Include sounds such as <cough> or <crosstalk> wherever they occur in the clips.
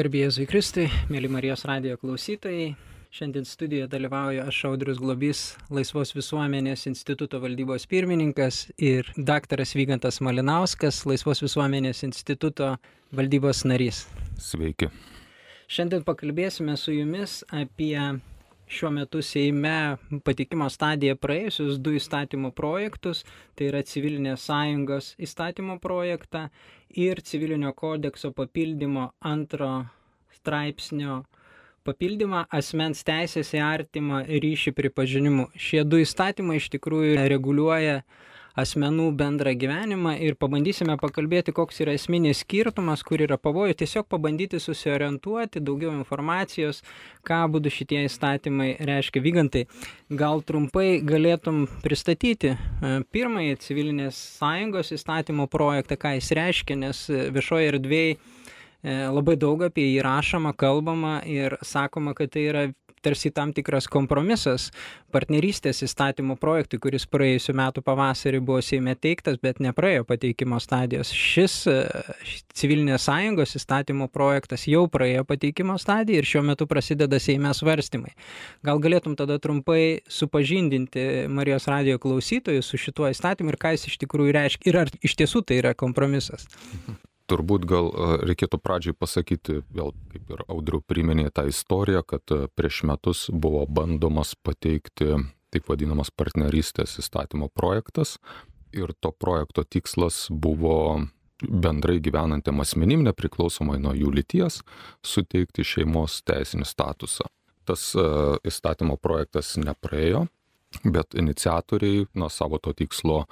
Garbėjai Kristui, mėly Marijos radijo klausytojai. Šiandien studijoje dalyvauju aš Audrius Globys, Laisvos visuomenės instituto valdybos pirmininkas ir daktaras Vygantas Malinauskas, Laisvos visuomenės instituto valdybos narys. Sveiki. Šiandien pakalbėsime su jumis apie šiuo metu Seime patikimo stadiją praėjusius du įstatymų projektus, tai yra civilinės sąjungos įstatymo projektą ir civilinio kodekso papildymo antro straipsnio papildymą asmens teisės į artimą ryšį pripažinimu. Šie du įstatymai iš tikrųjų reguliuoja asmenų bendrą gyvenimą ir pabandysime pakalbėti, koks yra esminis skirtumas, kur yra pavojų, tiesiog pabandyti susiorientuoti, daugiau informacijos, ką būtų šitie įstatymai reiškia. Vygantai, gal trumpai galėtum pristatyti e, pirmąjį civilinės sąjungos įstatymo projektą, ką jis reiškia, nes viešoje erdvėje labai daug apie jį rašoma, kalbama ir sakoma, kad tai yra tarsi tam tikras kompromisas partnerystės įstatymo projektui, kuris praėjusiu metu pavasarį buvo Seime teiktas, bet nepraėjo pateikimo stadijos. Šis e, civilinės sąjungos įstatymo projektas jau praėjo pateikimo stadiją ir šiuo metu prasideda Seime svarstymai. Gal galėtum tada trumpai supažindinti Marijos radio klausytojus su šituo įstatymu ir ką jis iš tikrųjų reiškia ir ar iš tiesų tai yra kompromisas. <laughs> turbūt gal reikėtų pradžiai pasakyti, vėl kaip ir audriu priminė tą istoriją, kad prieš metus buvo bandomas pateikti taip vadinamas partnerystės įstatymo projektas ir to projekto tikslas buvo bendrai gyvenantiem asmenim, nepriklausomai nuo jų lyties, suteikti šeimos teisinį statusą. Tas įstatymo projektas nepraėjo, bet iniciatoriai nuo savo to tikslo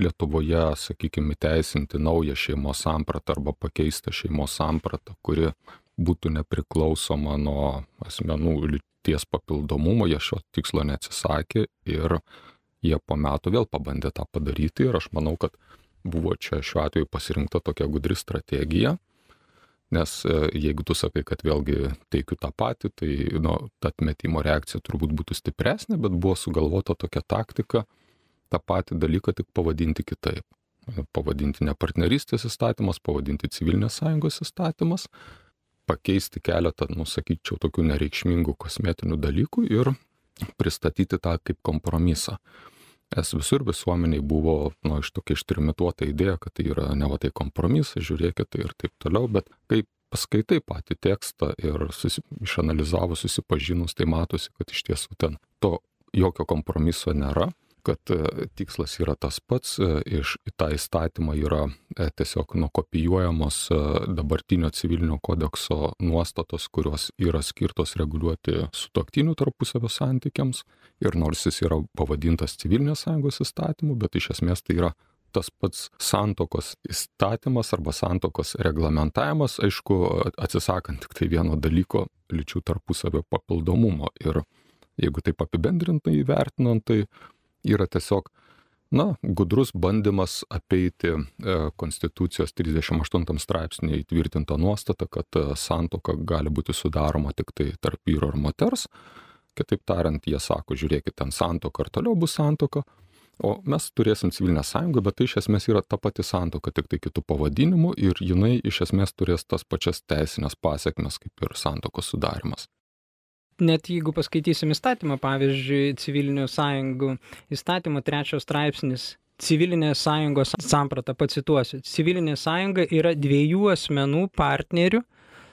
Lietuvoje, sakykime, įteisinti naują šeimos sampratą arba pakeisti šeimos sampratą, kuri būtų nepriklausoma nuo asmenų lyties papildomumo, jie šio tikslo neatsisakė ir jie po metų vėl pabandė tą padaryti ir aš manau, kad buvo čia šiuo atveju pasirinkta tokia gudri strategija, nes e, jeigu tu sakai, kad vėlgi teikiu tą patį, tai nu, ta atmetimo reakcija turbūt būtų stipresnė, bet buvo sugalvota tokia taktika, tą patį dalyką tik pavadinti kitaip. Pavadinti ne partnerystės įstatymas, pavadinti civilinės sąjungos įstatymas, pakeisti keletą, nusakyčiau, tokių nereikšmingų kosmetinių dalykų ir pristatyti tą kaip kompromisą. Es visur visuomeniai buvo nu, iš tokia ištrimituota idėja, kad tai yra ne va tai kompromisas, žiūrėkit tai ir taip toliau, bet kai paskaitai patį tekstą ir susi, išanalizavus, susipažinus, tai matosi, kad iš tiesų ten to jokio kompromiso nėra kad e, tikslas yra tas pats, e, iš tą įstatymą yra e, tiesiog nukopijuojamos dabartinio civilinio kodekso nuostatos, kurios yra skirtos reguliuoti sutoktinių tarpusavio santykiams. Ir nors jis yra pavadintas civilinės sąjungos įstatymu, bet iš esmės tai yra tas pats santokos įstatymas arba santokos reglamentavimas, aišku, atsisakant tik tai vieno dalyko - lyčių tarpusavio papildomumo. Ir jeigu taip apibendrintai įvertinant, tai yra tiesiog na gudrus bandymas apeiti e, konstitucijos trisdešim aštuntam straipsnyje įtvirtintą nuostatą kad e, santuoka gali būti sudaroma tiktai tarp vyro ir moters. Kitaip tariant jie sako žiūrėkit ten santuoka ir toliau bus santuoka o mes turėsim civilinę sąjungą bet tai iš esmės yra ta pati santuoka tiktai kitu pavadinimu ir jinai iš esmės turės tas pačias teisines pasekmes kaip ir santuokos sudarymas net jeigu paskaitysim įstatymą, pavyzdžiui, civilinių sąjungų įstatymo trečios straipsnis, civilinės sąjungos samprata, pacituosiu, civilinė sąjunga yra dviejų asmenų partnerių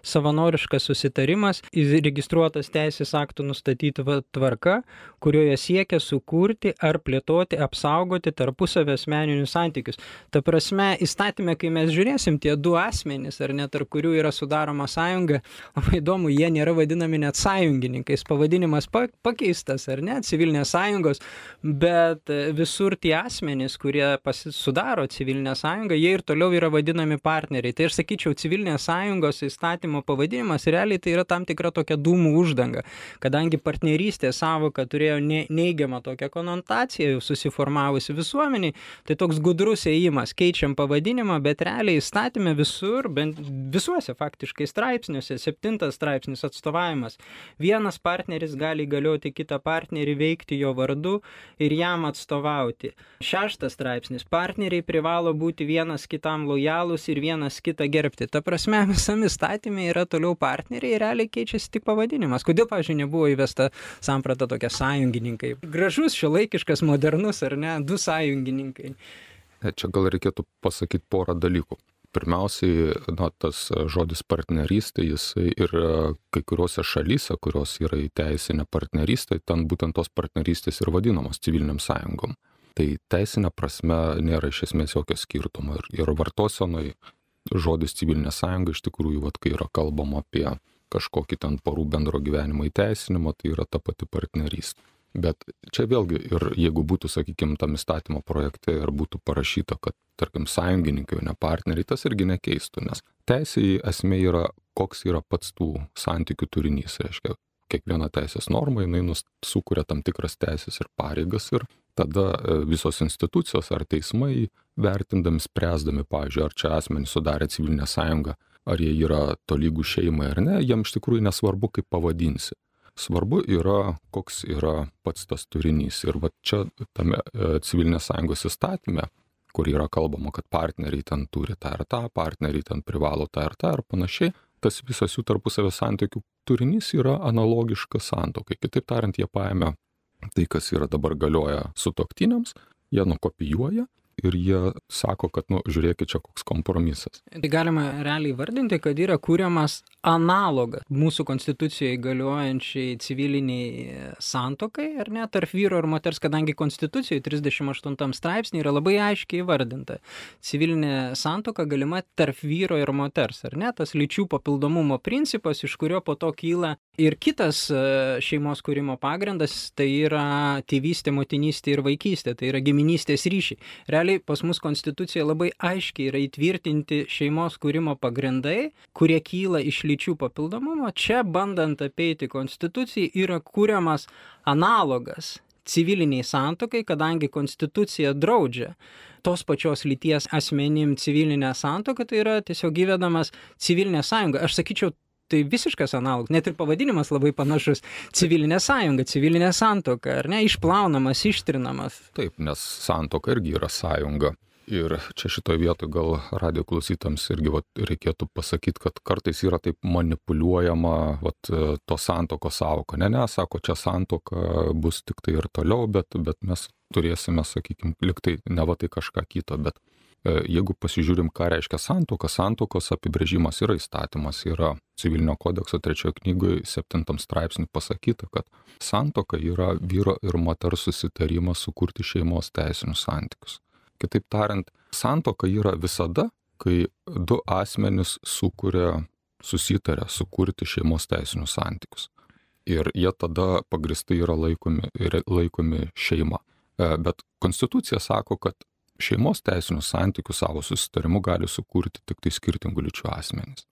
savanoriškas susitarimas įregistruotas teisės aktų nustatyta tvarka, kurioje siekia sukurti ar plėtoti, apsaugoti tarpusavę asmeninius santykius. Ta prasme, įstatymė, kai mes žiūrėsim, tie du asmenys, ar net tarp kurių yra sudaroma sąjunga, labai įdomu, jie nėra vadinami net sąjungininkais. Pavadinimas pakeistas, ar ne, civilinės sąjungos, bet visur tie asmenys, kurie sudaro civilinę sąjungą, jie ir toliau yra vadinami partneriai. Tai aš sakyčiau, civilinės sąjungos įstatymą įstatymo pavadinimas realiai tai yra tam tikra tokia dūmų uždanga, kadangi partnerystės savoka turėjo ne, neigiamą tokią konotaciją jau susiformavusi visuomeniai, tai toks gudrus ėjimas, keičiam pavadinimą, bet realiai įstatymė visur, bent visuose faktiškai straipsniuose, septintas straipsnis atstovavimas. Vienas partneris gali įgalioti kitą partnerį veikti jo vardu ir jam atstovauti. Šeštas straipsnis. Partneriai privalo būti vienas kitam lojalūs ir vienas kitą gerbti. Ta prasme, visam įstatymė įstatyme yra toliau partneriai, realiai keičiasi tik pavadinimas. Kodėl, pavyzdžiui, nebuvo įvesta samprata tokia sąjungininkai? Gražus, šiuolaikiškas, modernus, ar ne, du sąjungininkai. Čia gal reikėtų pasakyti porą dalykų pirmiausiai na tas žodis partnerystė jisai ir kai kuriose šalyse kurios yra įteisinę partnerystę ten būtent tos partnerystės ir vadinamos civilinėm sąjungom tai teisine prasme nėra iš esmės jokio skirtumo ir, ir vartosenoj žodis civilinė sąjunga iš tikrųjų vat kai yra kalbama apie kažkokį ten porų bendro gyvenimo įteisinimą tai yra ta pati partnerystė. Bet čia vėlgi ir jeigu būtų sakykim tam įstatymo projekte ir būtų parašyta kad tarkim sąjungininkai o ne partneriai tas irgi nekeistų nes teisėj esmė yra koks yra pats tų santykių turinys. Reiškia kiekviena teisės norma jinai sukuria tam tikras teises ir pareigas ir tada e, visos institucijos ar teismai vertindami spręsdami pavyzdžiui ar čia asmenys sudarė civilinę sąjungą ar jie yra tolygūs šeimai ar ne jiem iš tikrųjų nesvarbu kaip pavadinsi. Svarbu yra koks yra pats tas turinys. Ir vat čia tame e, civilinės sąjungos įstatyme kur yra kalbama kad partneriai ten turi tą ir tą partneriai ten privalo tą ir tą ir panašiai tas visas jų tarpusavio santykių turinys yra analogiškas santuokai. Kitaip tariant jie paėmė tai kas yra dabar galioja sutuoktiniams jie nukopijuoja ir jie sako, kad, nu, žiūrėkit, čia koks kompromisas. Tai galima realiai vardinti, kad yra kūriamas analogas mūsų konstitucijoje galiojančiai civiliniai santokai, ar ne, tarp vyro ir moters, kadangi konstitucijoje 38 straipsnė yra labai aiškiai vardinta. Civilinė santoka galima tarp vyro ir moters, ar ne, tas lyčių papildomumo principas, iš kurio po to kyla ir kitas e, šeimos kūrimo pagrindas, tai yra tėvystė, motinystė ir vaikystė, tai yra giminystės ryšiai. Realiai pas mus konstitucija labai aiškiai yra įtvirtinti šeimos kūrimo pagrindai, kurie kyla iš lyčių papildomumo. Čia bandant apeiti konstituciją yra kūriamas analogas civiliniai santokai, kadangi konstitucija draudžia tos pačios lyties asmenim civilinę santoką, tai yra tiesiog gyvedamas civilinė sąjunga. Aš sakyčiau, tai visiškas analogas, net ir pavadinimas labai panašus - civilinė sąjunga, civilinė santoka, ar ne, išplaunamas, ištrinamas. Taip, nes santoka irgi yra sąjunga. Ir čia šitoje vietoje gal radio klausytams irgi vat, reikėtų pasakyti, kad kartais yra taip manipuliuojama vat, to santoko savoka. Ne, ne, sako, čia santoka bus tik tai ir toliau, bet, bet mes turėsime, sakykime, liktai ne va tai kažką kito, bet E, jeigu pasižiūrim, ką reiškia santoka, santokos apibrėžimas yra įstatymas, yra civilinio kodekso trečiojo knygoje septintam straipsnį pasakyta, kad santoka yra vyro ir moters susitarimas sukurti šeimos teisinius santykius. Kitaip tariant, santoka yra visada, kai du asmenys sukuria, susitarė sukurti šeimos teisinius santykius. Ir jie tada pagristai yra laikomi, laikomi šeima. E, bet konstitucija sako, kad šeimos teisinius santykius savo susitarimu gali sukurti tik tai skirtingų lyčių asmenys.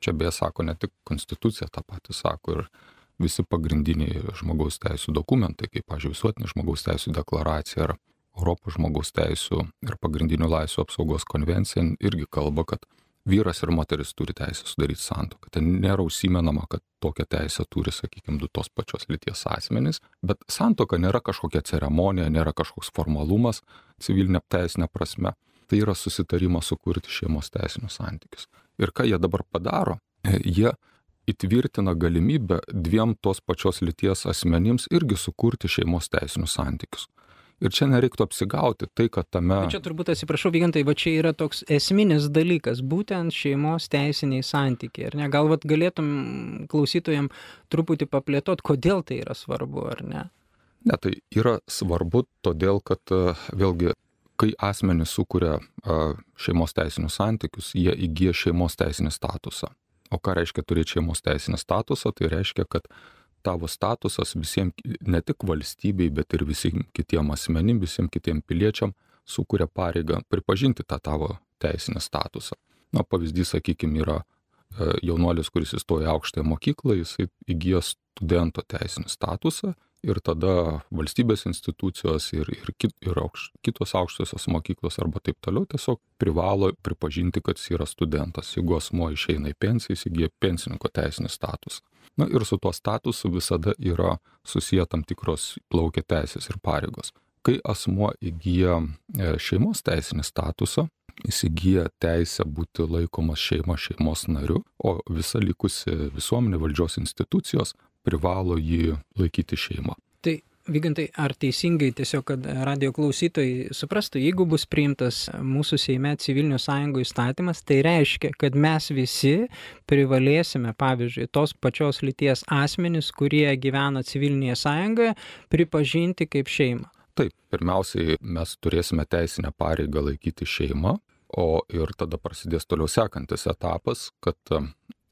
Čia beje sako ne tik konstitucija, tą patį sako ir visi pagrindiniai žmogaus teisų dokumentai, kaip, pažiūrėjau, visuotinė žmogaus teisų deklaracija ar Europos žmogaus teisų ir pagrindinių laisvų apsaugos konvencija irgi kalba, kad vyras ir moteris turi teisę sudaryti santuoką. Ten nėra užsimenama, kad tokią teisę turi, sakykime, du tos pačios lyties asmenys, bet santuoka nėra kažkokia ceremonija, nėra kažkoks formalumas civilinė teisinė prasme. Tai yra susitarimas sukurti šeimos teisinius santykius. Ir ką jie dabar padaro? Jie įtvirtina galimybę dviem tos pačios lyties asmenims irgi sukurti šeimos teisinius santykius. Ir čia nereiktų apsigauti tai, kad tame... Bet čia turbūt atsiprašau, Vygantai, va čia yra toks esminis dalykas, būtent šeimos teisiniai santykiai. Ar ne? Gal vat galėtum klausytojam truputį paplėtot, kodėl tai yra svarbu, ar ne? Ne, tai yra svarbu todėl, kad vėlgi, kai asmenys sukuria šeimos teisinius santykius, jie įgyja šeimos teisinį statusą. O ką reiškia turėti šeimos teisinį statusą? Tai reiškia, kad tavo statusas visiem ne tik valstybei, bet ir visiem kitiem asmenim, visiem kitiem piliečiam sukuria pareigą pripažinti tą tavo teisinį statusą. Na, pavyzdys, sakykime, yra e, jaunuolis, kuris įstoja aukštąją mokyklą, jisai įgyja studento teisinį statusą ir tada valstybės institucijos ir, ir, kit, ir aukš, kitos aukštosios mokyklos arba taip toliau tiesiog privalo pripažinti, kad jis yra studentas. Jeigu asmo išeina į pensiją, jis įgyja pensininko teisinį statusą. Na ir su tuo statusu visada yra susiję tam tikros plaukia teisės ir pareigos. Kai asmuo įgyja e, šeimos teisinį statusą, įsigyja teisę būti laikomas šeima šeimos nariu, o visa likusi visuomenė valdžios institucijos privalo jį laikyti šeima. Tai Vygantai, ar teisingai tiesiog, kad radio klausytojai suprastų, jeigu bus priimtas mūsų Seime civilinių sąjungų įstatymas, tai reiškia, kad mes visi privalėsime, pavyzdžiui, tos pačios lyties asmenys, kurie gyvena civilinėje sąjungoje, pripažinti kaip šeimą. Taip, pirmiausiai mes turėsime teisinę pareigą laikyti šeimą, o ir tada prasidės toliau sekantis etapas, kad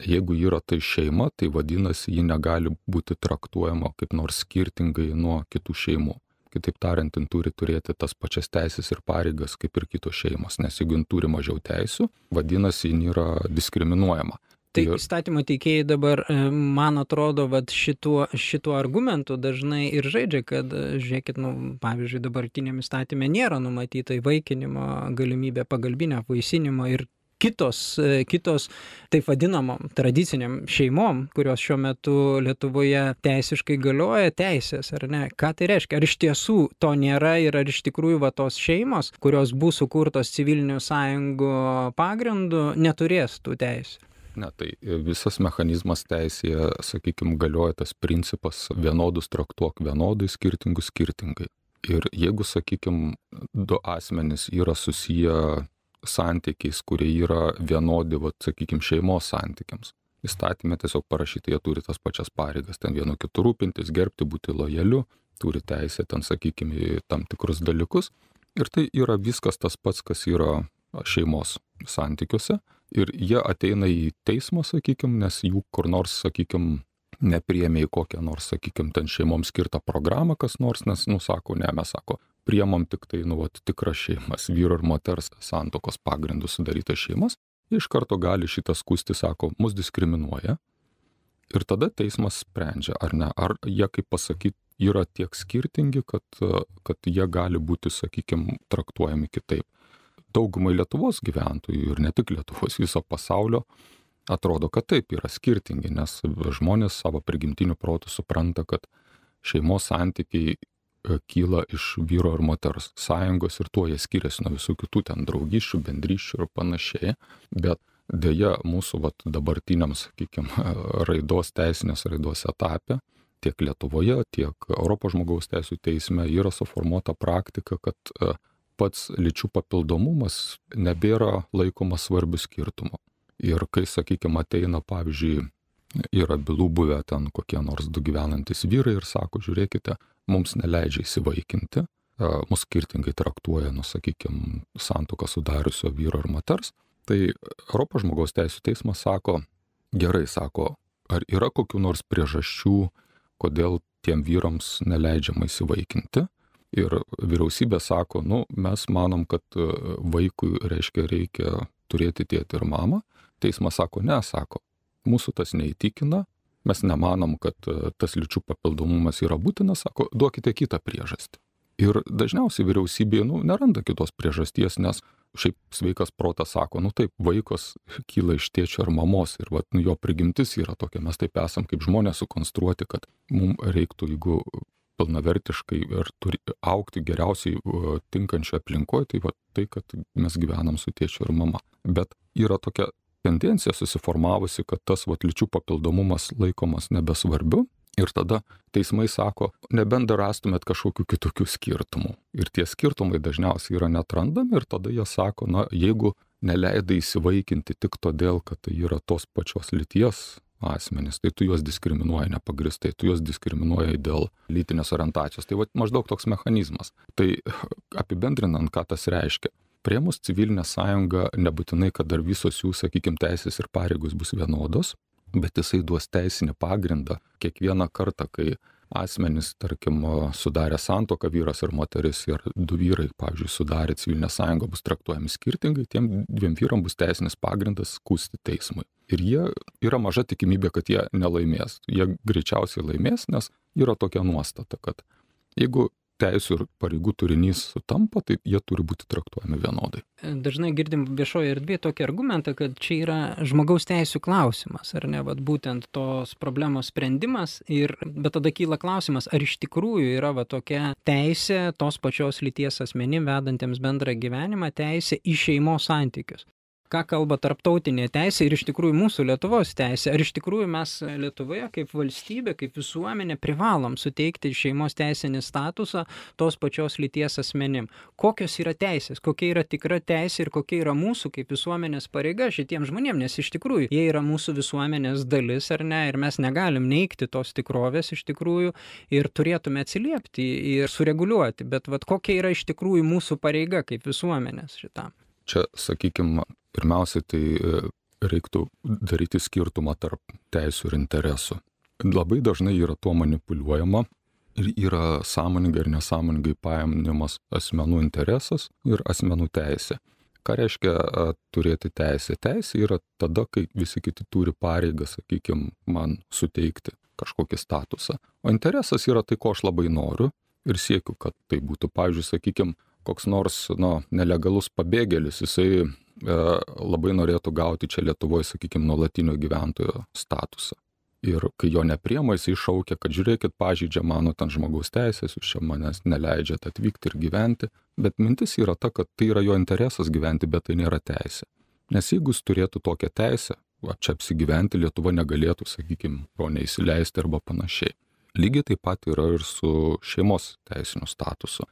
jeigu yra tai šeima, tai vadinasi, ji negali būti traktuojama kaip nors skirtingai nuo kitų šeimų. Kitaip tariant, jin turi turėti tas pačias teisės ir pareigas kaip ir kitos šeimos, nes jeigu jin turi mažiau teisų, vadinasi, jin yra diskriminuojama. Tai įstatymo teikėjai dabar, e, man atrodo, vat šituo, šituo argumentu dažnai ir žaidžia, kad, e, žiūrėkit, nu, pavyzdžiui, dabartiniam įstatymė nėra numatyta įvaikinimo galimybė pagalbinio apvaisinimo ir kitos, e, kitos taip vadinamom tradiciniam šeimom, kurios šiuo metu Lietuvoje teisiškai galioja teisės, ar ne? Ką tai reiškia? Ar iš tiesų to nėra ir ar iš tikrųjų va tos šeimos, kurios bus sukurtos civilinių sąjungų pagrindu, neturės tų teisų? Ne, tai visas mechanizmas teisėje, sakykime, galioja tas principas vienodus traktuok vienodai, skirtingus skirtingai. Ir jeigu, sakykime, du asmenys yra susiję santykiais, kurie yra vienodi, va, sakykime, šeimos santykiams. Įstatymė tiesiog parašyti, jie turi tas pačias pareigas, ten vienu kitu rūpintis, gerbti, būti lojaliu, turi teisę ten, sakykime, tam tikrus dalykus. Ir tai yra viskas tas pats, kas yra šeimos santykiuose. Ir jie ateina į teismą, sakykime, nes jų kur nors, sakykime, nepriemė į kokią nors, sakykime, ten šeimoms skirtą programą kas nors, nes, nusako, ne, mes sako, priemam tik tai, nu, vat, tikras šeimas, vyro ir moters santokos pagrindų sudarytas šeimas, iš karto gali šitas skusti, sako, mus diskriminuoja. Ir tada teismas sprendžia, ar ne, ar jie, kaip pasakyti, yra tiek skirtingi, kad, kad jie gali būti, sakykime, traktuojami kitaip. Daugumai Lietuvos gyventojų ir ne tik Lietuvos, viso pasaulio atrodo, kad taip yra skirtingi, nes žmonės savo prigimtiniu protu supranta, kad šeimos santykiai kyla iš vyro ir moters sąjungos ir tuo jie skiriasi nuo visų kitų ten draugysčių, bendryščių ir panašiai. Bet dėja mūsų vat, dabartiniam, sakykime, <laughs> raidos, teisinės raidos etape tiek Lietuvoje, tiek Europos žmogaus teisų teisme yra suformuota praktika, kad e, pats lyčių papildomumas nebėra laikomas svarbių skirtumų. Ir kai, sakykime, ateina, pavyzdžiui, yra bylų buvę ten kokie nors du gyvenantis vyrai ir sako, žiūrėkite, mums neleidžia įsivaikinti, mus skirtingai traktuoja, nu, sakykime, santoką sudariusio vyro ir moters, tai Europos žmogaus teisų teismas sako, gerai sako, ar yra kokiu nors priežasčių, kodėl tiem vyrams neleidžiama įsivaikinti. Ir vyriausybė sako, nu, mes manom, kad vaikui, reiškia, reikia turėti tėtį ir mamą. Teismas sako, ne, sako, mūsų tas neįtikina, mes nemanom, kad e, tas lyčių papildomumas yra būtinas, sako, duokite kitą priežastį. Ir dažniausiai vyriausybė, nu, neranda kitos priežasties, nes šiaip sveikas protas sako, nu taip, vaikas kyla iš tėčio ar mamos ir vat, nu, jo prigimtis yra tokia, mes taip esam kaip žmonės sukonstruoti, kad mums reiktų, jeigu pilnavertiškai ir turi aukti geriausiai tinkančioje aplinkoje, tai va tai, kad mes gyvenam su tėčiu ir mama. Bet yra tokia tendencija susiformavusi, kad tas vat lyčių papildomumas laikomas nebesvarbiu. Ir tada teismai sako, nebent dar rastumėt kažkokių kitokių skirtumų. Ir tie skirtumai dažniausiai yra netrandami ir tada jie sako, na, jeigu neleidai įsivaikinti tik todėl, kad tai yra tos pačios lyties asmenys, tai tu juos diskriminuoji nepagristai, tu juos diskriminuoji dėl lytinės orientacijos. Tai va maždaug toks mechanizmas. Tai <laughs> apibendrinant, ką tas reiškia priėmus civilinę sąjungą nebūtinai kad dar visos jų sakykim teisės ir pareigos bus vienodos bet jisai duos teisinį pagrindą kiekvieną kartą kai asmenys tarkim sudarę santuoką vyras ir moteris ir du vyrai pavyzdžiui sudarę civilinę sąjungą bus traktuojami skirtingai tiem dviem vyram bus teisinis pagrindas skųsti teismui. Ir jie yra maža tikimybė kad jie nelaimės. Jie greičiausiai laimės nes yra tokia nuostata kad jeigu teisų ir pareigų turinys sutampa, tai jie turi būti traktuojami vienodai. Dažnai girdim viešoje erdvėje tokį argumentą, kad čia yra žmogaus teisų klausimas, ar ne, vat būtent tos problemos sprendimas, ir, bet tada kyla klausimas, ar iš tikrųjų yra va tokia teisė tos pačios lyties asmenim vedantiems bendrą gyvenimą, teisė į šeimos santykius ką kalba tarptautinė teisė ir iš tikrųjų mūsų Lietuvos teisė. Ar iš tikrųjų mes Lietuvoje kaip valstybė, kaip visuomenė privalom suteikti šeimos teisinį statusą tos pačios lyties asmenim. Kokios yra teisės, kokia yra tikra teisė ir kokia yra mūsų kaip visuomenės pareiga šitiems žmonėms, nes iš tikrųjų jie yra mūsų visuomenės dalis ar ne? Ir mes negalim neikti tos tikrovės iš tikrųjų ir turėtume atsiliepti ir sureguliuoti, bet vat, kokia yra iš tikrųjų mūsų pareiga kaip visuomenės šitam? Čia sakykim pirmiausiai tai e, reiktų daryti skirtumą tarp teisų ir interesų. Labai dažnai yra tuo manipuliuojama ir yra sąmoningai ir nesąmoningai paėmimas asmenų interesas ir asmenų teisė. Ką reiškia turėti teisę? Teisė yra tada, kai visi kiti turi pareigą, sakykime, man suteikti kažkokį statusą. O interesas yra tai, ko aš labai noriu ir siekiu, kad tai būtų. Pavyzdžiui, sakykime, koks nors, na, nelegalus pabėgėlis, jisai e, labai norėtų gauti čia Lietuvoje, sakykime, nuolatinio gyventojo statusą. Ir kai jo nepriema, jisai šaukia, kad žiūrėkit, pažydžia mano ten žmogaus teisės, jūs čia manęs neleidžiate atvykti ir gyventi. Bet mintis yra ta, kad tai yra jo interesas gyventi, bet tai nėra teisė. Nes jeigu jis turėtų tokią teisę, va, čia apsigyventi Lietuva negalėtų, sakykime, jo neįsileisti arba panašiai. Lygiai taip pat yra ir su šeimos teisiniu statusu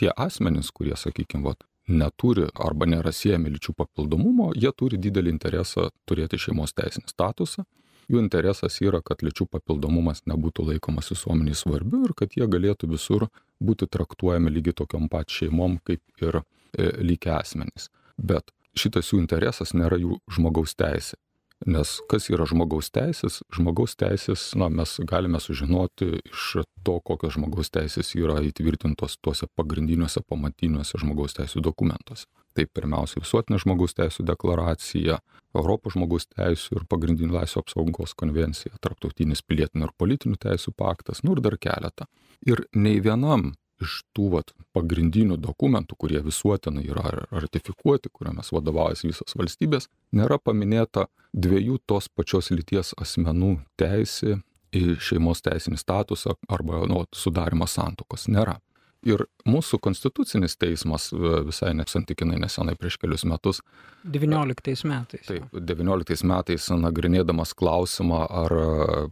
tie asmenys, kurie, sakykime, vat, neturi arba nėra siejami lyčių papildomumo, jie turi didelį interesą turėti šeimos teisinį statusą. Jų interesas yra, kad lyčių papildomumas nebūtų laikomas visuomeniai svarbiu ir kad jie galėtų visur būti traktuojami lygiai tokiom pat šeimom kaip ir e, lygiai asmenys. Bet šitas jų interesas nėra jų žmogaus teisė. Nes kas yra žmogaus teisės? Žmogaus teisės, na, mes galime sužinoti iš to, kokios žmogaus teisės yra įtvirtintos tuose pagrindiniuose pamatiniuose žmogaus teisų dokumentuose. Tai pirmiausia visuotinė žmogaus teisų deklaracija, Europos žmogaus teisų ir pagrindinių laisvų apsaugos konvencija, Tarptautinis pilietinių ir politinių teisų paktas, nu ir dar keletą. Ir nei vienam iš tų vat pagrindinių dokumentų, kurie visuotinai yra ratifikuoti, kuriamis vadovaujasi visos valstybės, nėra paminėta dviejų tos pačios lyties asmenų teisė į šeimos teisinį statusą arba nu, sudarimą santokos. Nėra. Ir mūsų konstitucinis teismas visai nesantikinai nesenai prieš kelius metus. 19 metais. Taip, 19 metais nagrinėdamas klausimą, ar,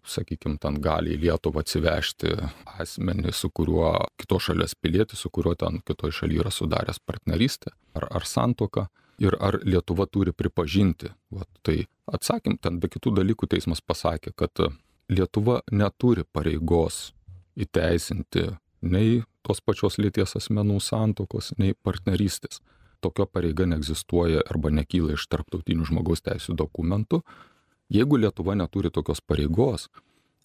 sakykime, ten gali į Lietuvą atsivežti asmenį, su kuriuo kito šalies pilietis, su kuriuo ten kitoje šalyje yra sudaręs partnerystę ar, ar santoką. Ir ar Lietuva turi pripažinti. Vat, tai atsakym, ten be kitų dalykų teismas pasakė, kad Lietuva neturi pareigos įteisinti nei tos pačios lyties asmenų santokos, nei partnerystės. Tokio pareiga neegzistuoja arba nekyla iš tarptautinių žmogaus teisų dokumentų. Jeigu Lietuva neturi tokios pareigos,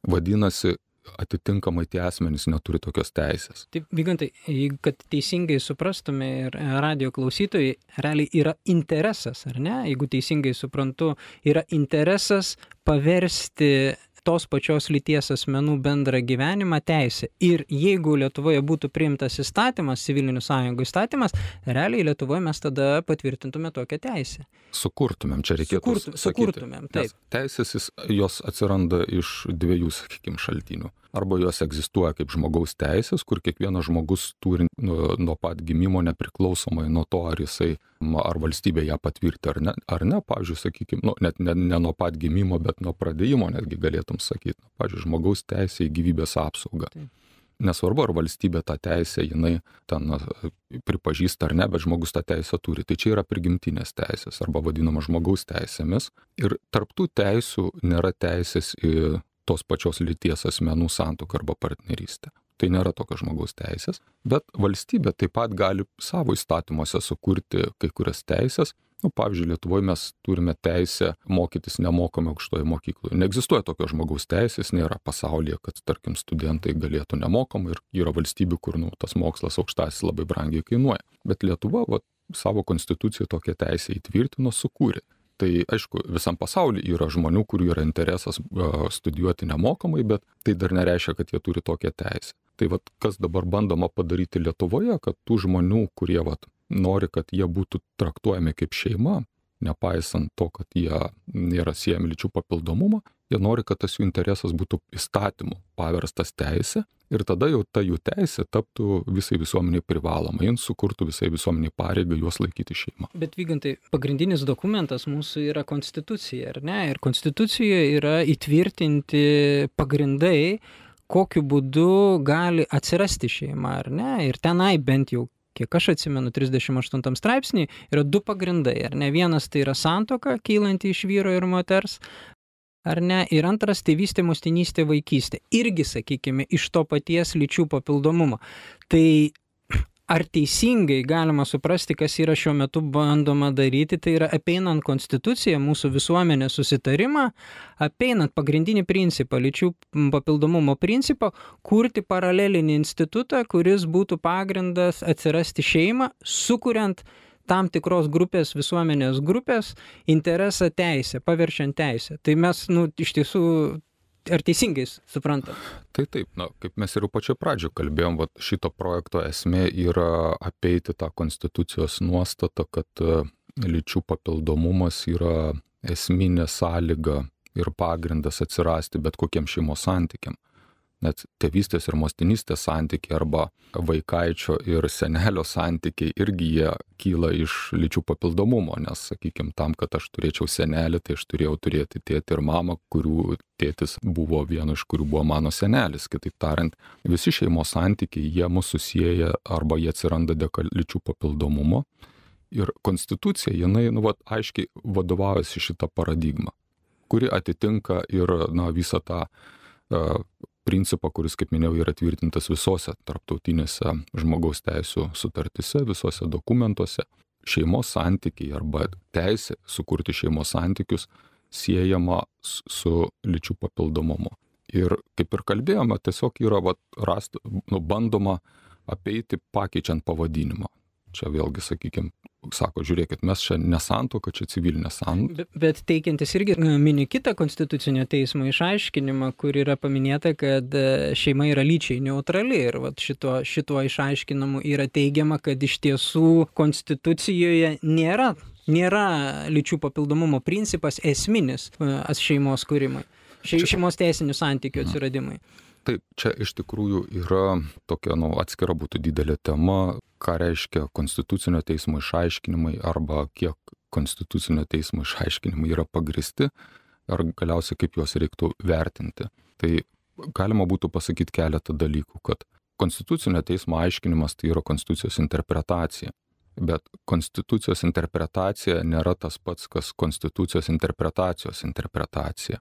vadinasi, atitinkamai tie asmenys neturi tokios teisės. Taip, Vygantai, kad teisingai suprastume ir radio klausytojai, realiai yra interesas, ar ne? Jeigu teisingai suprantu, yra interesas paversti tos pačios lyties asmenų bendrą gyvenimą teisė. Ir jeigu Lietuvoje būtų priimtas įstatymas, civilinių sąjungų įstatymas, realiai Lietuvoje mes tada patvirtintume tokią teisę. Sukurtumėm, čia reikėtų. Sukurtu, sukurtumėm, taip. Teisės jos atsiranda iš dviejų, sakykime, šaltinių arba jos egzistuoja kaip žmogaus teisės, kur kiekvienas žmogus turi nuo, nuo pat gimimo nepriklausomai nuo to, ar jisai, ar valstybė ją patvirti ar ne, ar ne pavyzdžiui, sakykime, nu, net ne, ne nuo pat gimimo, bet nuo pradėjimo netgi galėtum sakyti, nu, pavyzdžiui, žmogaus teisė į gyvybės apsaugą. Taip. Nesvarbu, ar valstybė tą teisę jinai ten pripažįsta ar ne, bet žmogus tą teisę turi. Tai čia yra prigimtinės teisės arba vadinama žmogaus teisėmis. Ir tarptų teisių nėra teisės į tos pačios lyties asmenų santuoką arba partnerystę. Tai nėra tokios žmogaus teisės, bet valstybė taip pat gali savo įstatymuose sukurti kai kurias teisės. Nu, pavyzdžiui, Lietuvoje mes turime teisę mokytis nemokamai aukštoje mokykloje. Neegzistuoja tokios žmogaus teisės, nėra pasaulyje, kad, tarkim, studentai galėtų nemokamai ir yra valstybių, kur nu, tas mokslas aukštasis labai brangiai kainuoja. Bet Lietuva va, savo konstituciją tokią teisę įtvirtino, sukūrė tai aišku visam pasauly yra žmonių kurių yra interesas studijuoti nemokamai bet tai dar nereiškia kad jie turi tokią teisę. Tai vat, kas dabar bandoma padaryti Lietuvoje, kad tų žmonių, kurie vat, nori, kad jie būtų traktuojami kaip šeima, nepaisant to, kad jie nėra siejami lyčių papildomumo, jie nori, kad tas jų interesas būtų įstatymu paverstas teisė ir tada jau ta jų teisė taptų visai visuomeniai privaloma, jiems sukurtų visai visuomeniai pareigą juos laikyti šeimą. Bet vygantai, pagrindinis dokumentas mūsų yra konstitucija, ar ne? Ir konstitucijoje yra įtvirtinti pagrindai, kokiu būdu gali atsirasti šeima, ar ne? Ir tenai bent jau kiek aš atsimenu, 38 straipsnį yra du pagrindai. Ar ne vienas tai yra santoka, kylanti iš vyro ir moters, ar ne, ir antras tėvystė, motinystė, vaikystė. Irgi, sakykime, iš to paties lyčių papildomumo. Tai <clears throat> ar teisingai galima suprasti, kas yra šiuo metu bandoma daryti, tai yra apeinant konstituciją, mūsų visuomenės susitarimą, apeinant pagrindinį principą, lyčių papildomumo principą, kurti paralelinį institutą, kuris būtų pagrindas atsirasti šeimą, sukuriant tam tikros grupės, visuomenės grupės interesą teisę, paverčiant teisę. Tai mes, nu, iš tiesų ar teisingai suprantam? Tai taip, na, kaip mes ir pačio pradžio kalbėjom, va, šito projekto esmė yra apeiti tą konstitucijos nuostatą, kad e, lyčių papildomumas yra esminė sąlyga ir pagrindas atsirasti bet kokiem šeimos santykiam net tėvystės ir motinystės santykiai arba vaikaičio ir senelio santykiai irgi jie kyla iš lyčių papildomumo, nes, sakykime, tam, kad aš turėčiau senelį, tai aš turėjau turėti tėtį ir mamą, kurių tėtis buvo vienu iš kurių buvo mano senelis. Kitaip tariant, visi šeimos santykiai, jie mūsų susijęja arba jie atsiranda dėka lyčių papildomumo. Ir konstitucija, jinai, nu, va, aiškiai vadovaujasi šitą paradigmą, kuri atitinka ir, na, visą tą uh, principą, kuris, kaip minėjau, yra tvirtintas visose tarptautinėse žmogaus teisų sutartise, visose dokumentuose. Šeimos santykiai arba teisė sukurti šeimos santykius siejama su lyčių papildomumu. Ir kaip ir kalbėjome, tiesiog yra vat, rast, nu, bandoma apeiti pakeičiant pavadinimą čia vėlgi sakykim sako žiūrėkit mes čia ne santuoka čia civilinė santuoka bet, teikiantis irgi e, mini kitą konstitucinio teismo išaiškinimą kur yra paminėta kad e, šeima yra lyčiai neutrali. Ir vat šituo šituo išaiškinimu yra teigiama kad iš tiesų konstitucijoje nėra nėra lyčių papildomumo principas esminis e, šeimos kūrimui. Šeimos teisinių santykių atsiradimui taip čia iš tikrųjų yra tokia nu atskira būtų didelė tema ką reiškia konstitucinio teismo išaiškinimai arba kiek konstitucinio teismo išaiškinimai yra pagristi ar galiausiai kaip juos reiktų vertinti. Tai galima būtų pasakyt keletą dalykų kad konstitucinio teismo aiškinimas tai yra konstitucijos interpretacija bet konstitucijos interpretacija nėra tas pats kas konstitucijos interpretacijos interpretacija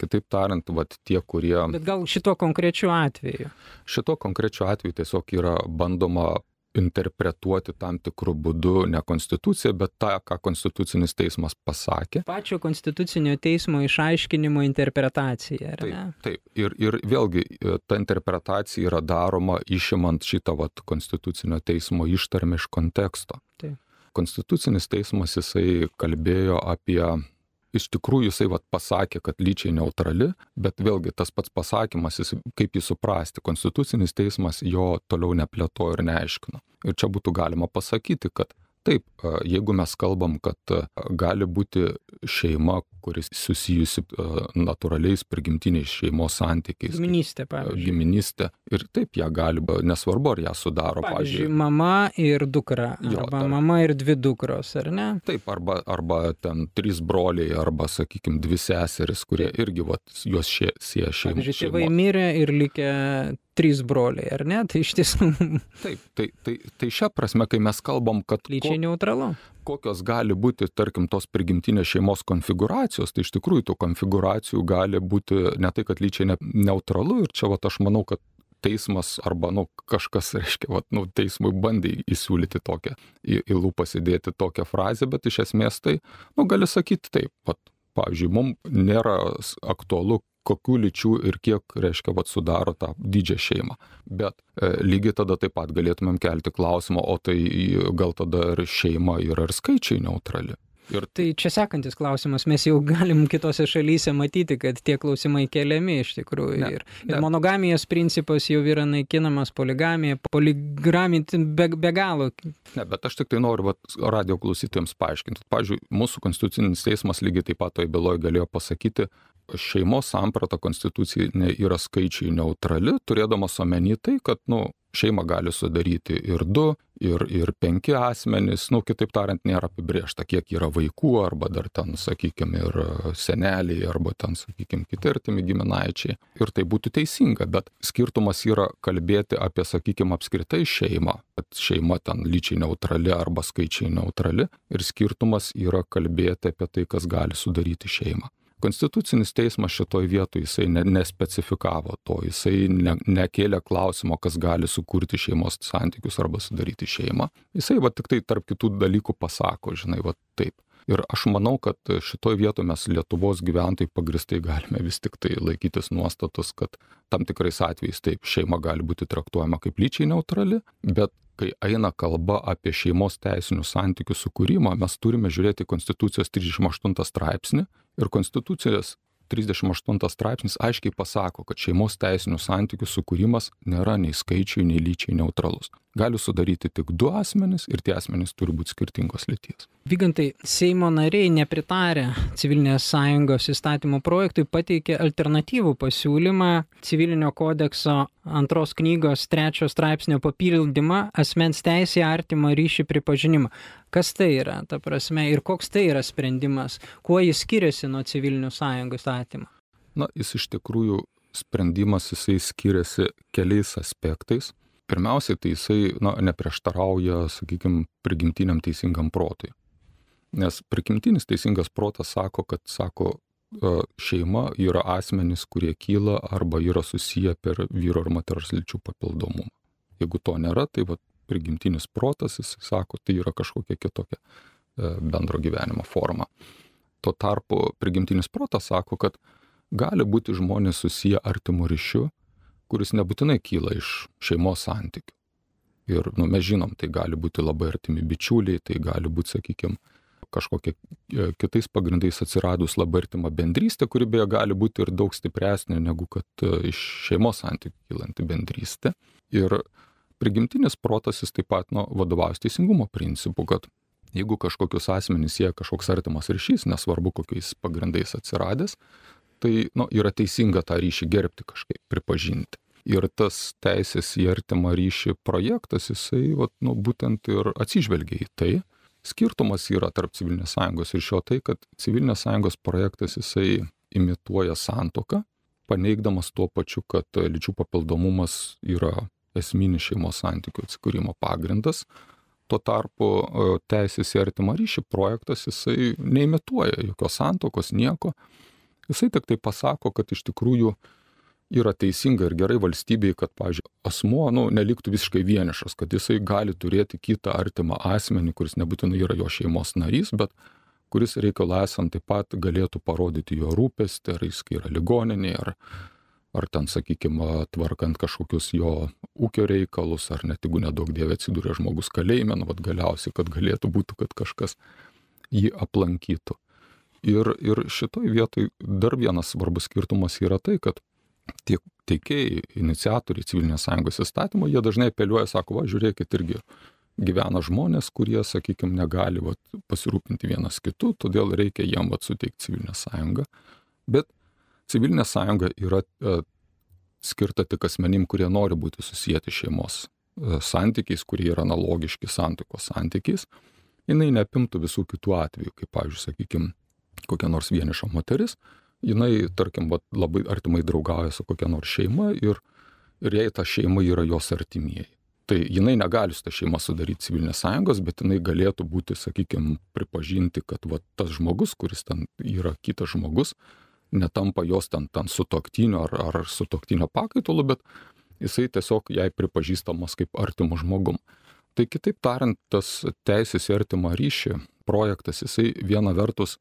Kitaip tariant, vat, tie, kurie... Bet gal šito konkrečiu atveju? Šito konkrečiu atveju tiesiog yra bandoma interpretuoti tam tikrų būdų ne konstituciją, bet tą, ką konstitucinis teismas pasakė. Pačio konstitucinio teismo išaiškinimo interpretacija. Taip, ne? taip. Ir, ir vėlgi e, ta interpretacija yra daroma išimant šitą vat, konstitucinio teismo ištarmę iš konteksto. Taip. Konstitucinis teismas jisai kalbėjo apie iš tikrųjų jisai vat pasakė kad lyčiai neutrali bet vėlgi tas pats pasakymas jis kaip jį suprasti konstitucinis teismas jo toliau neplėtojo ir neaiškino. Ir čia būtų galima pasakyti kad taip jeigu mes kalbam kad gali būti šeima kuri susijusi natūraliais prigimtiniais šeimos santykiais giminystė pavyzdžiui. giminystė ir taip ją gali nesvarbu ar ją sudaro pavyzdžiui mama ir dukra arba mama ir dvi dukros ar ne? Taip arba arba ten trys broliai arba sakykim dvi seserys kurie irgi vat juos šie sieja šeima pavyzdžiui tėvai mirė ir likę trys broliai, ar ne? Tai iš tiesų. <laughs> Taip, tai, tai, tai šią prasme, kai mes kalbam, kad... Lyčiai ko, neutralu. Kokios gali būti, tarkim, tos prigimtinės šeimos konfiguracijos, tai iš tikrųjų tų konfiguracijų gali būti ne tai, kad lyčiai ne, neutralu ir čia, va, aš manau, kad teismas arba, nu, kažkas, <laughs> reiškia, va, nu, teismui bandė įsiūlyti tokią, į, į lūpą įdėti tokią frazę, bet iš esmės tai, nu, gali sakyti taip, pat, pavyzdžiui, mums nėra aktualu, kokių lyčių ir kiek, reiškia, vat, sudaro tą didžią šeimą. Bet e, lygiai tada taip pat galėtumėm kelti klausimą, o tai gal tada ir šeima yra ir skaičiai neutrali. Ir tai čia sekantis klausimas, mes jau galim kitose šalyse matyti, kad tie klausimai keliami iš tikrųjų. Ne, ir, ir ne. monogamijos principas jau yra naikinamas, poligamija, poligamija be, be galo. Ne, bet aš tik tai noriu vat, radio klausytėms paaiškinti. Pavyzdžiui, mūsų konstitucinis teismas lygiai taip pat toj byloje galėjo pasakyti, šeimos samprata konstitucijai yra skaičiai neutrali, turėdamas omeny tai, kad, nu, šeimą gali sudaryti ir du, ir, ir penki asmenys, nu, kitaip tariant, nėra apibriešta, kiek yra vaikų, arba dar ten, sakykime, ir seneliai, arba ten, sakykime, kiti artimi giminaičiai. Ir tai būtų teisinga, bet skirtumas yra kalbėti apie, sakykime, apskritai šeimą, kad šeima ten lyčiai neutrali arba skaičiai neutrali, ir skirtumas yra kalbėti apie tai, kas gali sudaryti šeimą. Konstitucinis teismas šitoj vietoj jisai ne, nespecifikavo to, jisai ne, nekėlė klausimo, kas gali sukurti šeimos santykius arba sudaryti šeimą. Jisai va tik tai tarp kitų dalykų pasako, žinai, va taip. Ir aš manau, kad šitoj vietoje mes Lietuvos gyventojai pagristai galime vis tik tai laikytis nuostatos, kad tam tikrais atvejais taip šeima gali būti traktuojama kaip lyčiai neutrali, bet kai eina kalba apie šeimos teisinių santykių sukūrimą, mes turime žiūrėti Konstitucijos 38 straipsnį ir Konstitucijos 38 straipsnis aiškiai pasako, kad šeimos teisinių santykių sukūrimas nėra nei skaičiai, nei lyčiai neutralus. Gali sudaryti tik du asmenys ir tie asmenys turi būti skirtingos lyties. Vygantai, Seimo nariai nepritarė civilinės sąjungos įstatymo projektui, pateikė alternatyvų pasiūlymą civilinio kodekso antros knygos trečio straipsnio papildymą asmens teisė artimą ryšį pripažinimą. Kas tai yra, ta prasme, ir koks tai yra sprendimas, kuo jis skiriasi nuo civilinių sąjungų įstatymo? Na, jis iš tikrųjų sprendimas jisai skiriasi keliais aspektais. Pirmiausiai, tai jisai na, neprieštarauja, sakykime, prigimtiniam teisingam protui. Nes prigimtinis teisingas protas sako, kad, sako, e, šeima yra asmenys, kurie kyla arba yra susiję per vyro ir moters lyčių papildomumą. Jeigu to nėra, tai va, prigimtinis protas, jis sako, tai yra kažkokia kitokia e, bendro gyvenimo forma. Tuo tarpu prigimtinis protas sako, kad gali būti žmonės susiję artimų ryšių, kuris nebūtinai kyla iš šeimos santykių. Ir nu, mes žinom, tai gali būti labai artimi bičiuliai, tai gali būti, sakykime, kažkokia e, kitais pagrindais atsiradus labai artima bendrystė, kuri beje gali būti ir daug stipresnė negu kad e, iš šeimos santykių kylanti bendrystė. Ir prigimtinis protas jis taip pat nu, vadovaus teisingumo principu, kad jeigu kažkokius asmenys jie kažkoks artimas ryšys, nesvarbu kokiais pagrindais atsiradęs, tai nu, yra teisinga tą ryšį gerbti kažkaip, pripažinti. Ir tas teisės į artimą ryšį projektas, jisai vat, nu, būtent ir atsižvelgia į tai. Skirtumas yra tarp civilinės sąjungos ir šio tai, kad civilinės sąjungos projektas jisai imituoja santoką, paneigdamas tuo pačiu, kad lyčių papildomumas yra esminis šeimos santykių atsikūrimo pagrindas. Tuo tarpu teisės į artimą ryšį projektas jisai neimituoja jokios santokos, nieko, Jisai tik tai pasako, kad iš tikrųjų yra teisinga ir gerai valstybei, kad, pavyzdžiui, asmuo nu, neliktų visiškai vienišas, kad jisai gali turėti kitą artimą asmenį, kuris nebūtinai yra jo šeimos narys, bet kuris reikalo esant taip pat galėtų parodyti jo rūpestį, ar jis yra ligoninė, ar, ar ten, sakykime, tvarkant kažkokius jo ūkio reikalus, ar net jeigu nedaug dievė atsidūrė žmogus kalėjime, nu, vad galiausiai, kad galėtų būti, kad kažkas jį aplankytų. Ir, ir šitoj vietoj dar vienas svarbus skirtumas yra tai, kad tie teikėjai, iniciatoriai civilinės sąjungos įstatymo, jie dažnai apeliuoja, sako, va, žiūrėkit, irgi gyvena žmonės, kurie, sakykime, negali va, pasirūpinti vienas kitu, todėl reikia jiem va, suteikti civilinę sąjungą. Bet civilinė sąjunga yra e, skirta tik asmenim, kurie nori būti susijęti šeimos e, santykiais, kurie yra analogiški santykos santykiais. Jis neapimtų visų kitų atvejų, kaip, pavyzdžiui, sakykime, kokia nors vieniša moteris, jinai, tarkim, vat, labai artimai draugauja su kokia nors šeima ir, ir jei ta šeima yra jos artimieji. Tai jinai negali su ta šeima sudaryti civilinės sąjungos, bet jinai galėtų būti, sakykime, pripažinti, kad vat, tas žmogus, kuris ten yra kitas žmogus, netampa jos ten, ten sutoktiniu ar, ar sutoktinio pakaitalu, bet jisai tiesiog jai pripažįstamas kaip artimu žmogum. Tai kitaip tariant, tas teisės į artimą ryšį projektas, jisai viena vertus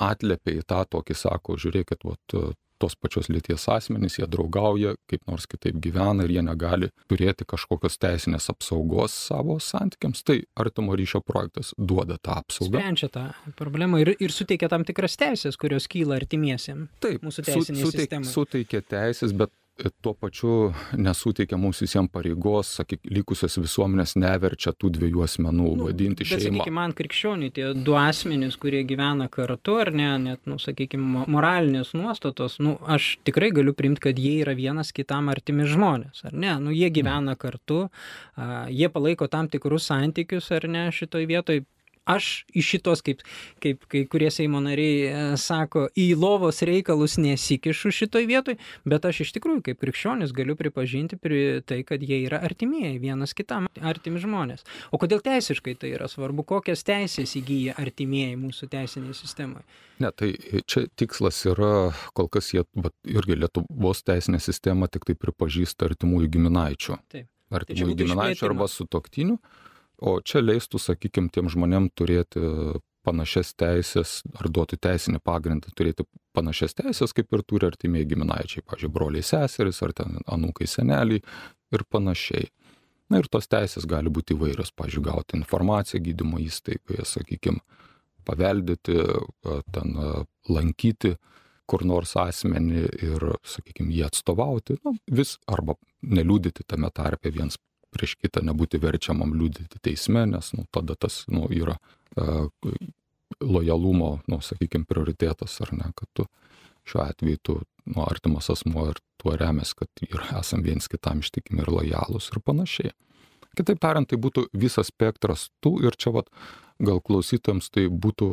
atliepia į tą tokį, sako, žiūrėkit, vat, tos pačios lyties asmenys, jie draugauja, kaip nors kitaip gyvena ir jie negali turėti kažkokios teisinės apsaugos savo santykiams, tai artimo ryšio projektas duoda tą apsaugą. Sprendžia tą problemą ir, ir suteikia tam tikras teisės, kurios kyla artimiesiems. Taip, mūsų teisinėje suteik, sistemoje. Suteikia teisės, bet tuo pačiu nesuteikia mums visiems pareigos, sakyk, likusios visuomenės neverčia tų dviejų asmenų nu, vadinti šeimą. Sakykime, man krikščioniai tie du asmenys, kurie gyvena kartu, ar ne, net, nu, sakykime, moralinės nuostatos, nu, aš tikrai galiu primti, kad jie yra vienas kitam artimi žmonės, ar ne, nu, jie gyvena kartu, a, jie palaiko tam tikrus santykius, ar ne, šitoj vietoj aš į šitos, kaip, kaip kai kurie Seimo nariai e, sako, į lovos reikalus nesikišu šitoj vietoj, bet aš iš tikrųjų kaip krikščionis galiu pripažinti pri tai, kad jie yra artimieji, vienas kitam artimi žmonės. O kodėl teisiškai tai yra svarbu, kokias teisės įgyja artimieji mūsų teisinėje sistemoje? Ne, tai čia tikslas yra, kol kas jie, bet irgi Lietuvos teisinė sistema tik tai pripažįsta artimųjų giminaičių. Taip. Artimųjų tai giminaičių arba sutoktinių. O čia leistų, sakykime, tiem žmonėm turėti panašias teisės ar duoti teisinį pagrindą turėti panašias teisės, kaip ir turi artimieji giminaičiai, pažiūrėjau, broliai seserys ar ten anūkai seneliai ir panašiai. Na ir tos teisės gali būti įvairios, pažiūrėjau, gauti informaciją gydymo įstaigoje, sakykime, paveldėti, ten lankyti kur nors asmenį ir, sakykime, jį atstovauti, nu, vis arba neliūdyti tame tarpe viens prieš kitą nebūti verčiamam liudyti teisme, nes nu, tada tas nu, yra uh, lojalumo, nu, sakykime, prioritetas, ar ne, kad tu šiuo atveju tu nu, artimas asmuo ir tuo remės, kad ir esam viens kitam ištikimi ir lojalūs ir panašiai. Kitaip tariant, tai būtų visas spektras tų ir čia vat, gal klausytams tai būtų,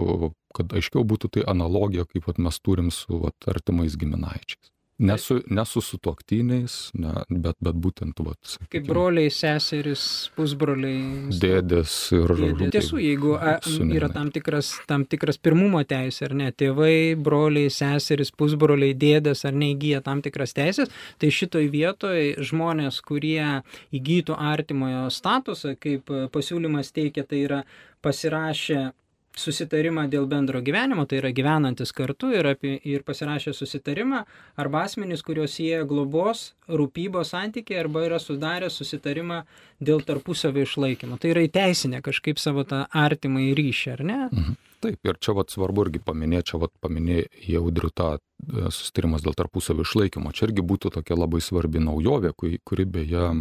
kad aiškiau būtų tai analogija, kaip vat, mes turim su vat, artimais giminaičiais. Nesu, nesu su tuoktiniais, ne, bet, bet būtent, vat, sakykime, kaip broliai, seserys, pusbroliai. Dėdės ir žmonės. Tiesų, jeigu a, yra tam tikras, tam tikras pirmumo teisė, ar ne, tėvai, broliai, seserys, pusbroliai, dėdės, ar neįgyja tam tikras teisės, tai šitoj vietoj žmonės, kurie įgytų artimojo statusą, kaip pasiūlymas teikia, tai yra pasirašę susitarimą dėl bendro gyvenimo, tai yra gyvenantis kartu ir, apie, ir pasirašę susitarimą, arba asmenys, kuriuos jie globos, rūpybos santykiai, arba yra sudarę susitarimą dėl tarpusavio išlaikymo. Tai yra įteisinę kažkaip savo tą artimą ryšį, ar ne? Mhm. Taip, ir čia vat, svarbu irgi paminėti, čia vat, paminėjai audriu tą e, susitarimas dėl tarpusavio išlaikymo. Čia irgi būtų tokia labai svarbi naujovė, kuri, kuri beje e,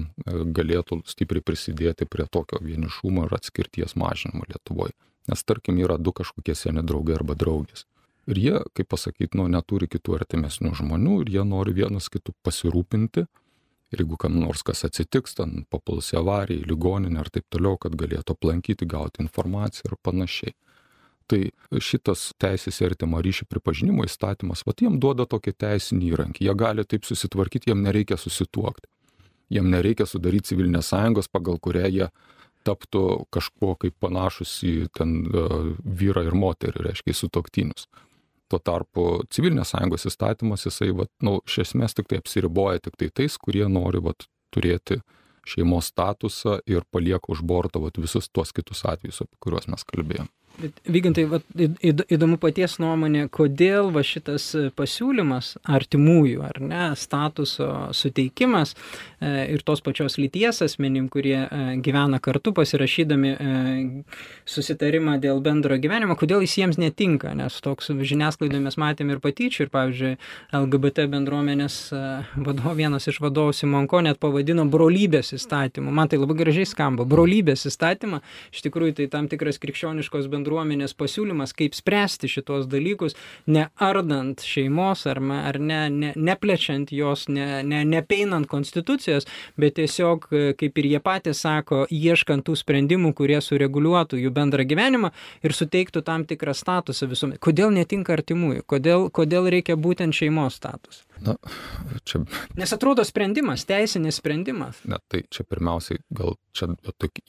galėtų stipriai prisidėti prie tokio vienišumo ir atskirties mažinimo Lietuvoje. Nes tarkim yra du kažkokie seni draugai arba draugės. Ir jie, kaip pasakyti, nu, neturi kitų artimesnių žmonių ir jie nori vienas kitų pasirūpinti. Ir jeigu kam nors kas atsitiks, ten papuls į avariją, į ligoninę ar taip toliau, kad galėtų aplankyti, gauti informaciją ir panašiai. Tai šitas teisės ir artimo ryšį pripažinimo įstatymas, va, jiem duoda tokį teisinį įrankį. Jie gali taip susitvarkyti, jiem nereikia susituokti. Jiem nereikia sudaryti civilinės sąjungos, pagal kurią jie taptų kažkuo kaip panašus į ten e, vyrą ir moterį, reiškia, sutoktinius. Tuo tarpu civilinės sąjungos įstatymas, jisai, vat, nu, iš esmės tik tai apsiriboja tik tai tais, kurie nori vat, turėti šeimos statusą ir palieka už borto vat, visus tuos kitus atvejus, apie kuriuos mes kalbėjome. Vygintai, va, įdomu paties nuomonė, kodėl va šitas pasiūlymas artimųjų ar ne statuso suteikimas e, ir tos pačios lyties asmenim, kurie e, gyvena kartu pasirašydami e, susitarimą dėl bendro gyvenimo, kodėl jis jiems netinka, nes toks žiniasklaidoje mes matėme ir patyčių ir, pavyzdžiui, LGBT bendruomenės vadovas, vienas iš vadovų Simonko net pavadino brolybės įstatymu. Man tai labai gražiai skamba. Brolybės įstatymą, iš tikrųjų tai tam tikras krikščioniškos bendruomenės bendruomenės pasiūlymas, kaip spręsti šitos dalykus, neardant šeimos ar, ar ne, ne, neplečiant jos, ne, ne, nepeinant konstitucijos, bet tiesiog, kaip ir jie patys sako, ieškant tų sprendimų, kurie sureguliuotų jų bendrą gyvenimą ir suteiktų tam tikrą statusą visuomenė. Kodėl netinka artimųjų? Kodėl, kodėl reikia būtent šeimos statusą? Na, čia. Nes atrodo sprendimas, teisinis sprendimas. Ne, tai čia pirmiausiai, gal čia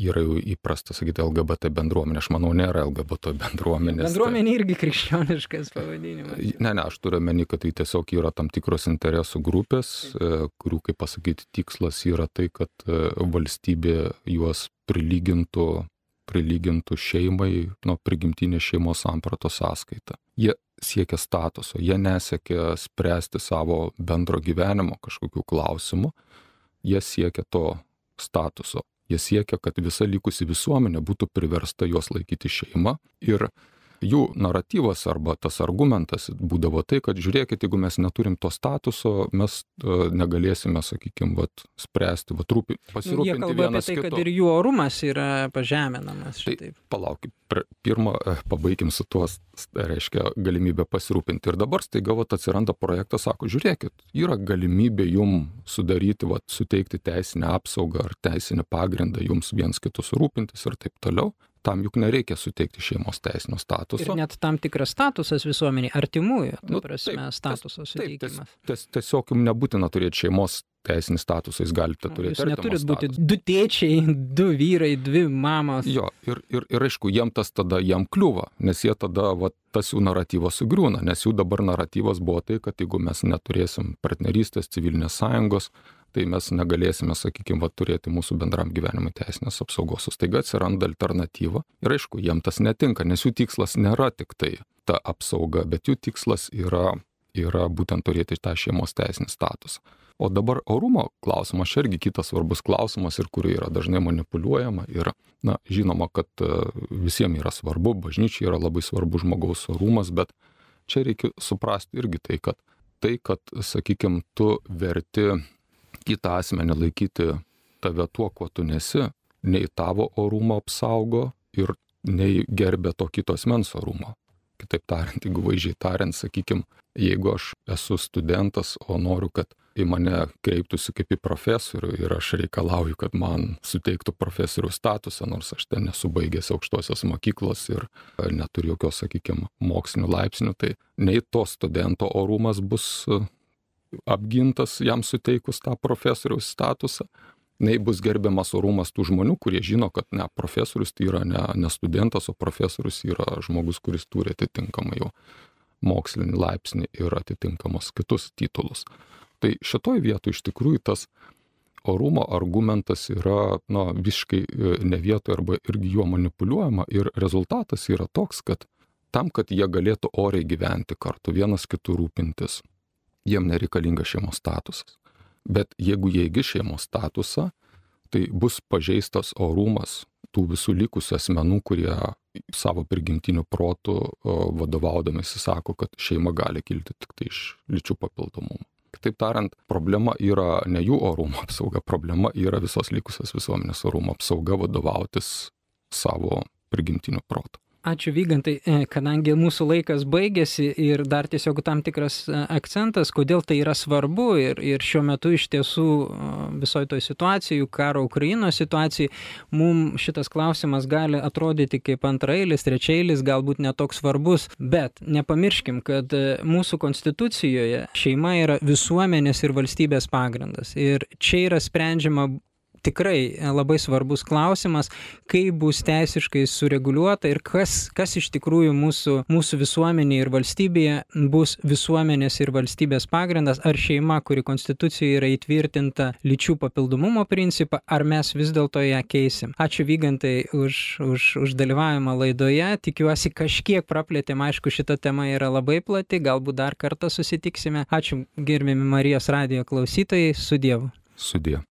yra jau įprasta sakyti LGBT bendruomenė, aš manau, nėra LGBT bendruomenė. Bendruomenė tai... irgi krikščioniškas pavadinimas. Ne, ne, aš turiu meni, kad tai tiesiog yra tam tikros interesų grupės, e, kurių, kaip pasakyti, tikslas yra tai, kad e, valstybė juos prilygintų prilygintų šeimai, nuo prigimtinės šeimos samprato sąskaita. Jie siekia statuso, jie nesiekia spręsti savo bendro gyvenimo kažkokių klausimų, jie siekia to statuso. Jie siekia, kad visa likusi visuomenė būtų priversta juos laikyti šeima ir jų naratyvas arba tas argumentas būdavo tai, kad žiūrėkit, jeigu mes neturim to statuso, mes uh, negalėsime, sakykime, vat, spręsti, vat, rūpi, pasirūpinti Jie kalba apie tai, kitu. kad ir jų orumas yra pažeminamas. Tai Šitaip. palaukit, pr- pirmą e, pabaikim su tuo, reiškia, galimybę pasirūpinti. Ir dabar staiga vat, atsiranda projektas, sako, žiūrėkit, yra galimybė jum sudaryti, vat, suteikti teisinę apsaugą ar teisinį pagrindą jums viens kitus rūpintis ir taip toliau. Tam juk nereikia suteikti šeimos teisinio Ir statuso. net tam tikras statusas visuomeniai, artimųjų, Nu, prasme, taip, statuso Taip, ties, suteikimas. ties, tiesiog jums nebūtina turėti šeimos teisinį statusą, jūs galite turėti. Jūs neturit būti statusą. du tėčiai, du vyrai, dvi mamos. Jo, ir, ir, ir aišku, jiem tas tada jiem kliūva, nes jie tada, va, tas jų naratyvas sugriūna, nes jų dabar naratyvas buvo tai, kad jeigu mes neturėsim partnerystės, civilinės sąjungos, tai mes negalėsime, sakykime, va, turėti mūsų bendram gyvenimui teisinės apsaugos. Staiga atsiranda alternatyva ir aišku, jiem tas netinka, nes jų tikslas nėra tik tai ta apsauga, bet jų tikslas yra, yra būtent turėti tą šeimos teisinį statusą. O dabar orumo klausimas, čia irgi kitas svarbus klausimas ir kuriuo yra dažnai manipuliuojama. Ir, na, žinoma, kad e, visiems yra svarbu, bažnyčiai yra labai svarbu žmogaus orumas, bet čia reikia suprasti irgi tai, kad tai, kad, sakykime, tu verti kitą asmenį laikyti tave tuo, kuo tu nesi, nei tavo orumo apsaugo ir nei gerbė to kito asmens orumo. Kitaip tariant, jeigu vaizdžiai tariant, sakykime, jeigu aš esu studentas, o noriu, kad į mane kreiptųsi kaip į profesorių ir aš reikalauju, kad man suteiktų profesorių statusą, nors aš ten nesu baigęs aukštosios mokyklos ir e, neturiu jokios, sakykime, mokslinių laipsnių, tai nei to studento orumas bus e, apgintas jam suteikus tą profesoriaus statusą, nei bus gerbiamas orumas tų žmonių, kurie žino, kad ne, profesorius tai yra ne, ne studentas, o profesorius yra žmogus, kuris turi atitinkamą jau mokslinį laipsnį ir atitinkamus kitus titulus. Tai šitoj vietoj iš tikrųjų tas orumo argumentas yra na, visiškai e, ne vietoje arba irgi juo manipuliuojama ir rezultatas yra toks, kad tam, kad jie galėtų oriai gyventi kartu, vienas kitų rūpintis, jiem nereikalingas šeimos statusas. Bet jeigu jie įgis šeimos statusą, tai bus pažeistas orumas tų visų likusių asmenų, kurie savo prigimtiniu protu vadovaudamėsi sako, kad šeima gali kilti tik tai iš lyčių papildomumo. Kitaip tariant, problema yra ne jų orumo apsauga, problema yra visos likusios visuomenės orumo apsauga vadovautis savo prigimtiniu protu. Ačiū Vygantai, E, kadangi mūsų laikas baigėsi ir dar tiesiog tam tikras e, akcentas, kodėl tai yra svarbu ir, ir šiuo metu iš tiesų e, visoje toje situacijoje, karo Ukrainos situacijai, mums šitas klausimas gali atrodyti kaip antrailis, trečiailis, galbūt netoks svarbus, bet nepamirškim, kad mūsų konstitucijoje šeima yra visuomenės ir valstybės pagrindas. Ir čia yra sprendžiama tikrai e, labai svarbus klausimas, kaip bus teisiškai sureguliuota ir kas, kas iš tikrųjų mūsų, mūsų visuomenėje ir valstybėje bus visuomenės ir valstybės pagrindas, ar šeima, kuri konstitucijoje yra įtvirtinta lyčių papildomumo principą, ar mes vis dėlto ją keisim. Ačiū Vygantai už, už, už dalyvavimą laidoje, tikiuosi kažkiek praplėtėm, aišku, šita tema yra labai plati, galbūt dar kartą susitiksime. Ačiū gerbėmi Marijos radijo klausytojai, su Dievu. Sudė.